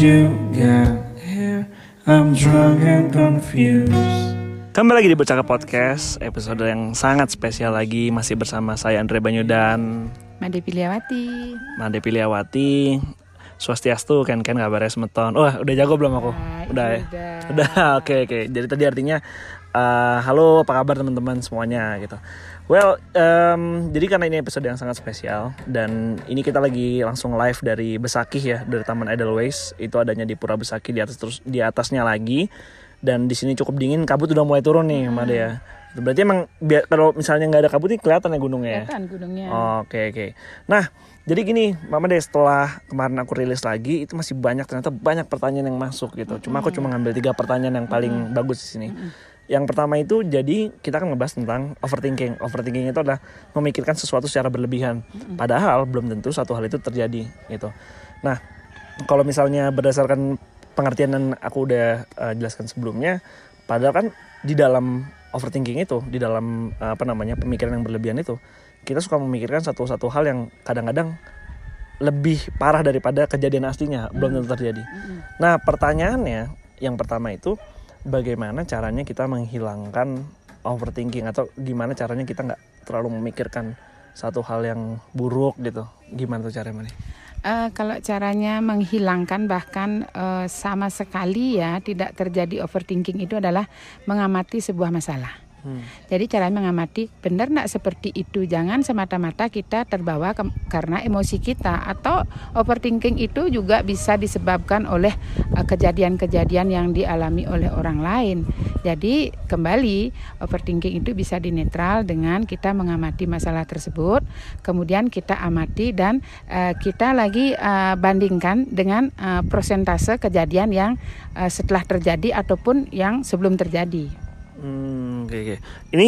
you got here? I'm drunk and confused. Kembali lagi di Bercakap Podcast Episode yang sangat spesial lagi Masih bersama saya Andre Banyu dan Made Piliawati. Made Piliawati Swastiastu Ken Ken kabarnya semeton Wah udah jago belum aku? Nah, udah ya? udah. Udah oke oke Jadi tadi artinya eh, Halo apa kabar teman-teman semuanya gitu Well, em, jadi karena ini episode yang sangat spesial dan ini kita lagi langsung live dari Besakih ya dari Taman Edelweiss itu adanya di Pura Besakih di atas terus di atasnya lagi dan di sini cukup dingin kabut udah mulai turun nih Made ya. Berarti emang biar kalau misalnya nggak ada kabut nih kelihatan ya gunungnya ya. Kelihatan gunungnya. Oke oke. Nah jadi gini, Mama deh setelah kemarin aku rilis lagi itu masih banyak ternyata banyak pertanyaan yang masuk gitu. Cuma aku cuma ngambil tiga pertanyaan yang paling bagus di sini. Yang pertama itu jadi kita akan ngebahas tentang overthinking. Overthinking itu adalah memikirkan sesuatu secara berlebihan. Padahal belum tentu satu hal itu terjadi gitu. Nah kalau misalnya berdasarkan pengertian yang aku udah eh, jelaskan sebelumnya, padahal kan di dalam overthinking itu, di dalam apa namanya pemikiran yang berlebihan itu, kita suka memikirkan satu-satu hal yang kadang-kadang lebih parah daripada kejadian aslinya, belum tentu terjadi. Nah pertanyaannya yang pertama itu, bagaimana caranya kita menghilangkan overthinking atau gimana caranya kita nggak terlalu memikirkan satu hal yang buruk gitu, gimana tuh caranya? Eh, kalau caranya menghilangkan bahkan eh, sama sekali ya tidak terjadi overthinking itu adalah mengamati sebuah masalah. Hmm. Jadi cara mengamati benar nggak seperti itu. Jangan semata-mata kita terbawa ke- karena emosi kita atau overthinking itu juga bisa disebabkan oleh eh, kejadian-kejadian yang dialami oleh orang lain. Jadi kembali overthinking itu bisa dinetral dengan kita mengamati masalah tersebut, kemudian kita amati dan eh, kita lagi eh, bandingkan dengan eh, persentase kejadian yang eh, setelah terjadi ataupun yang sebelum terjadi. Hmm, oke oke. Ini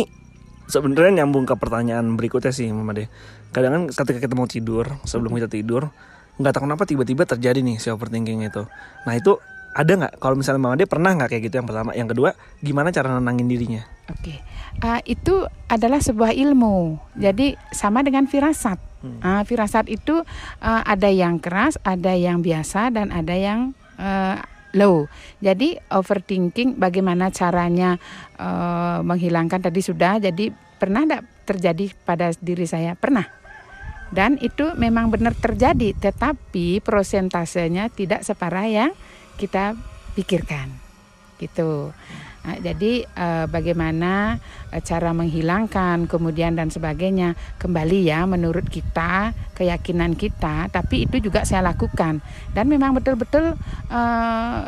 sebenarnya nyambung ke pertanyaan berikutnya sih, Mama deh. Kadang kan ketika kita mau tidur, sebelum kita tidur, nggak tahu kenapa tiba-tiba terjadi nih si overthinking itu. Nah itu ada nggak? Kalau misalnya Mama deh pernah nggak kayak gitu yang pertama? Yang kedua, gimana cara nenangin dirinya? Oke, Ah, itu adalah sebuah ilmu. Jadi sama dengan firasat. Ah, firasat itu ah, ada yang keras, ada yang biasa, dan ada yang eh, low. Jadi overthinking, bagaimana caranya eh, menghilangkan tadi sudah. Jadi pernah tidak terjadi pada diri saya? Pernah. Dan itu memang benar terjadi, tetapi prosentasenya tidak separah yang kita pikirkan. Gitu. Nah, jadi eh, bagaimana eh, cara menghilangkan kemudian dan sebagainya kembali ya menurut kita keyakinan kita tapi itu juga saya lakukan. Dan memang betul-betul eh,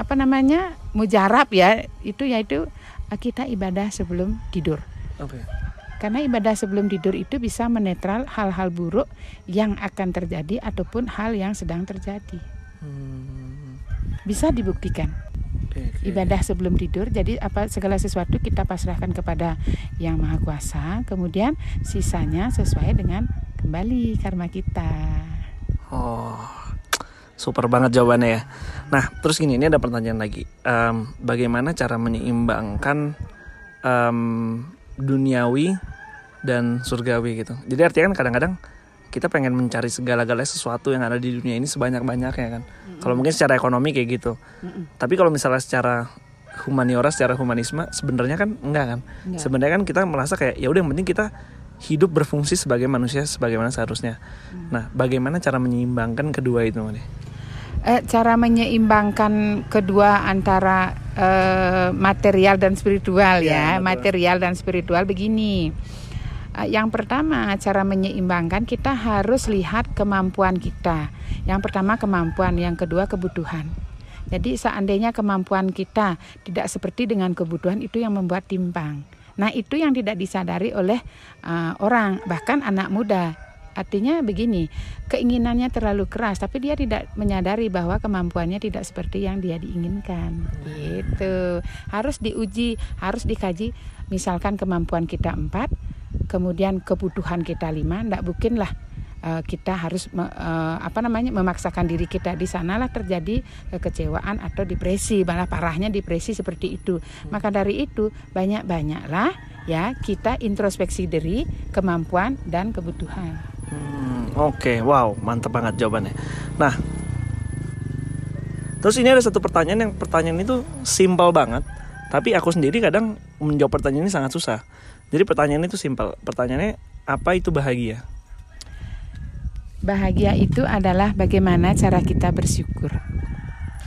apa namanya mujarab ya itu yaitu kita ibadah sebelum tidur. Oke. karena ibadah sebelum tidur itu bisa menetral hal-hal buruk yang akan terjadi ataupun hal yang sedang terjadi. Hmm, bisa dibuktikan oke. ibadah sebelum tidur. Jadi apa segala sesuatu kita pasrahkan kepada Yang Maha Kuasa, kemudian sisanya sesuai dengan kembali karma kita. Oh, super banget jawabannya ya. Nah, terus gini, ini ada pertanyaan lagi. Em, bagaimana cara menyeimbangkan em, duniawi dan surgawi gitu? Jadi artinya kan kadang-kadang kita pengen mencari segala-galanya sesuatu yang ada di dunia ini sebanyak-banyaknya kan. Kalau mungkin secara ekonomi kayak gitu. Tapi kalau misalnya secara humaniora, secara humanisme, sebenarnya kan enggak kan. Enggak. Sebenarnya kan kita merasa kayak ya udah yang penting kita hidup berfungsi sebagai manusia sebagaimana seharusnya. Nah, bagaimana cara menyeimbangkan kedua itu, Made? Eh, cara menyeimbangkan kedua antara eh, material dan spiritual Ya, ya, betul. material dan spiritual begini. Eh, yang pertama cara menyeimbangkan kita harus lihat kemampuan kita. Yang pertama kemampuan, yang kedua kebutuhan. Jadi seandainya kemampuan kita tidak seperti dengan kebutuhan itu yang membuat timpang. Nah itu yang tidak disadari oleh eh, orang bahkan anak muda. Artinya begini, keinginannya terlalu keras, tapi dia tidak menyadari bahwa kemampuannya tidak seperti yang dia diinginkan. Gitu. Harus diuji, harus dikaji. Misalkan kemampuan kita empat, kemudian kebutuhan kita lima, tidak mungkin lah eh, kita harus eh, apa namanya memaksakan diri kita di sanalah terjadi kekecewaan atau depresi malah parahnya depresi seperti itu maka dari itu banyak banyaklah ya kita introspeksi diri kemampuan dan kebutuhan Hmm, Oke, wow, mantep banget jawabannya. Nah, Terus ini ada satu pertanyaan yang pertanyaan itu simpel banget, tapi aku sendiri kadang menjawab pertanyaan ini sangat susah. Jadi pertanyaan itu simpel. Pertanyaannya apa itu bahagia? Bahagia itu adalah bagaimana cara kita bersyukur.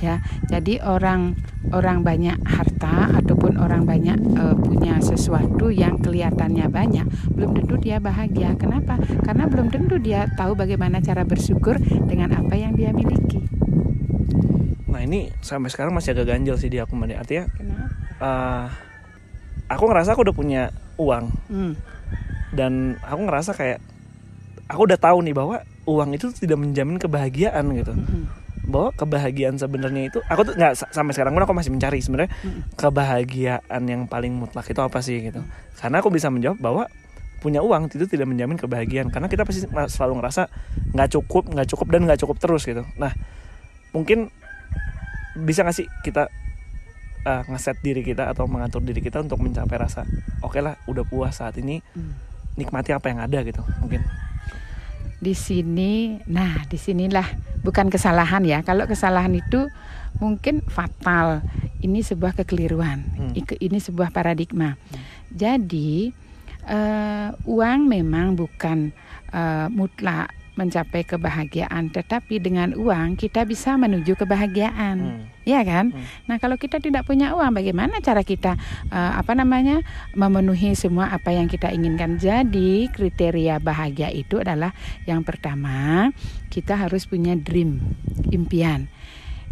Ya, jadi orang orang banyak harta ataupun orang banyak uh, punya sesuatu yang kelihatannya banyak, belum tentu dia bahagia. Kenapa? Karena belum tentu dia tahu bagaimana cara bersyukur dengan apa yang dia miliki. Nah ini sampai sekarang masih agak ganjil sih di aku Made. Artinya Kenapa? uh, aku ngerasa aku udah punya uang Hmm. dan aku ngerasa kayak aku udah tahu nih bahwa uang itu tidak menjamin kebahagiaan gitu. Mhm. Bahwa kebahagiaan sebenarnya itu aku tuh nggak sa- sampai sekarang pun aku masih mencari sebenarnya Mhm. kebahagiaan yang paling mutlak itu apa sih gitu. Karena aku bisa menjawab bahwa punya uang itu tidak menjamin kebahagiaan karena kita pasti selalu ngerasa nggak cukup nggak cukup dan nggak cukup terus gitu. Nah mungkin bisa nggak sih kita uh, ngeset diri kita atau mengatur diri kita untuk mencapai rasa oke lah udah puas saat ini Hmm. nikmati apa yang ada gitu mungkin. Di sini nah di sinilah bukan kesalahan ya. Kalau kesalahan itu mungkin fatal. Ini sebuah kekeliruan. Hmm. Ini sebuah paradigma. Jadi eh, uang memang bukan eh, mutlak mencapai kebahagiaan tetapi dengan uang kita bisa menuju kebahagiaan Hmm. ya kan Hmm. nah kalau kita tidak punya uang bagaimana cara kita eh, apa namanya memenuhi semua apa yang kita inginkan jadi kriteria bahagia itu adalah yang pertama kita harus punya dream impian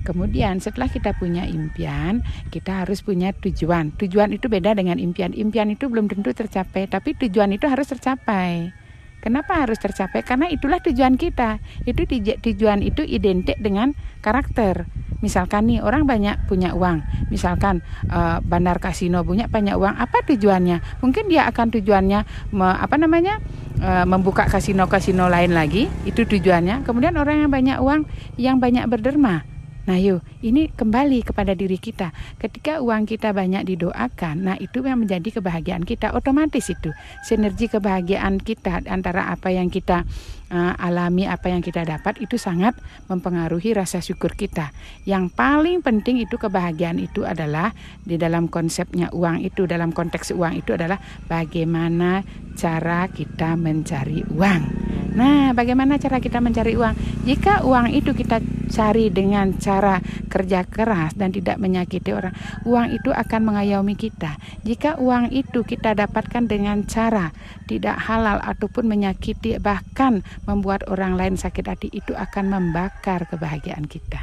Kemudian setelah kita punya impian, kita harus punya tujuan. Tujuan itu beda dengan impian. Impian itu belum tentu tercapai, tapi tujuan itu harus tercapai. Kenapa harus tercapai? Karena itulah tujuan kita. Itu tuj- tujuan itu identik dengan karakter. Misalkan nih orang banyak punya uang, misalkan eh, bandar kasino punya banyak uang, apa tujuannya? Mungkin dia akan tujuannya me- apa namanya? eh, membuka kasino-kasino lain lagi, itu tujuannya. Kemudian orang yang banyak uang, yang banyak berderma. Nah, yuk, ini kembali kepada diri kita. Ketika uang kita banyak didoakan, nah itu yang menjadi kebahagiaan kita. Otomatis itu sinergi kebahagiaan kita antara apa yang kita uh, alami, apa yang kita dapat itu sangat mempengaruhi rasa syukur kita. Yang paling penting itu kebahagiaan itu adalah di dalam konsepnya uang itu, dalam konteks uang itu adalah bagaimana cara kita mencari uang. Nah, bagaimana cara kita mencari uang? Jika uang itu kita cari dengan cara kerja keras dan tidak menyakiti orang, uang itu akan mengayomi kita. Jika uang itu kita dapatkan dengan cara tidak halal ataupun menyakiti bahkan membuat orang lain sakit hati, itu akan membakar kebahagiaan kita.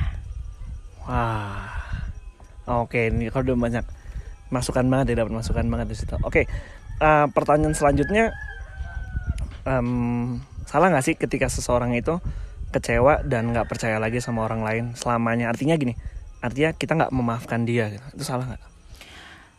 Wah, oke ini kalau udah banyak masukan banget ya dapat masukan banget di situ. Oke, eh, pertanyaan selanjutnya, em, salah nggak sih ketika seseorang itu kecewa dan nggak percaya lagi sama orang lain selamanya? Artinya gini, artinya kita nggak memaafkan dia, gitu. itu salah nggak?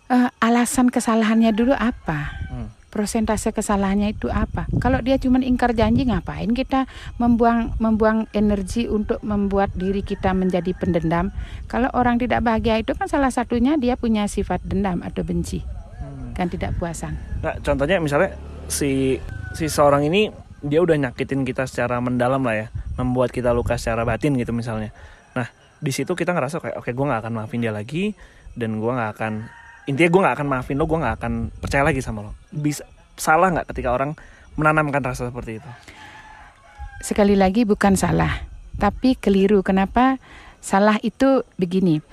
Eh, alasan kesalahannya dulu apa? Hmm. Persentase kesalahannya itu apa? Kalau dia cuma ingkar janji, ngapain kita membuang membuang energi untuk membuat diri kita menjadi pendendam? Kalau orang tidak bahagia itu kan salah satunya dia punya sifat dendam atau benci, Hmm. kan tidak puasan. Nah, contohnya misalnya si si seorang ini dia udah nyakitin kita secara mendalam lah ya, membuat kita luka secara batin gitu misalnya. Nah, di situ kita ngerasa kayak oke gue nggak akan maafin dia lagi dan gue nggak akan intinya gue nggak akan maafin lo, gue nggak akan percaya lagi sama lo. Bisa salah nggak ketika orang menanamkan rasa seperti itu? Sekali lagi bukan salah, tapi keliru. Kenapa? Salah itu begini.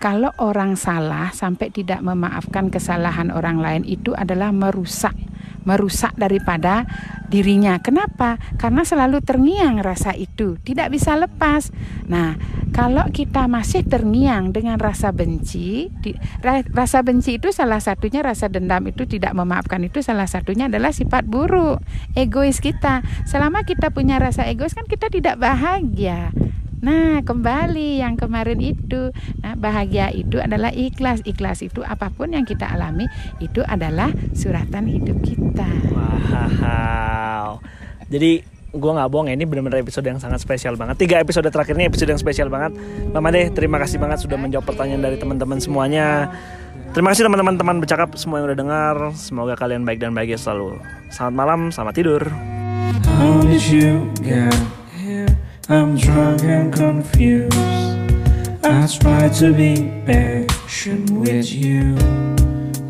Kalau orang salah sampai tidak memaafkan kesalahan orang lain itu adalah merusak, merusak daripada dirinya. Kenapa? Karena selalu terngiang rasa itu, tidak bisa lepas. Nah, kalau kita masih terngiang dengan rasa benci, di- ra- rasa benci itu salah satunya rasa dendam itu tidak memaafkan itu salah satunya adalah sifat buruk, egois kita. Selama kita punya rasa egois kan kita tidak bahagia. Nah, kembali yang kemarin itu. Nah, bahagia itu adalah ikhlas. Ikhlas itu apa pun yang kita alami itu adalah suratan hidup kita. Wow. Jadi gue nggak bohong ya, ini benar-benar episode yang sangat spesial banget. Tiga episode terakhir ini episode yang spesial banget. Mama deh, terima kasih banget sudah menjawab pertanyaan dari teman-teman semuanya. Terima kasih teman-teman teman bercakap semua yang udah dengar. Semoga kalian baik dan bahagia selalu. Selamat malam, selamat tidur. How did you get? I'm drunk and confused. I try to be patient with you.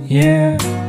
Yeah.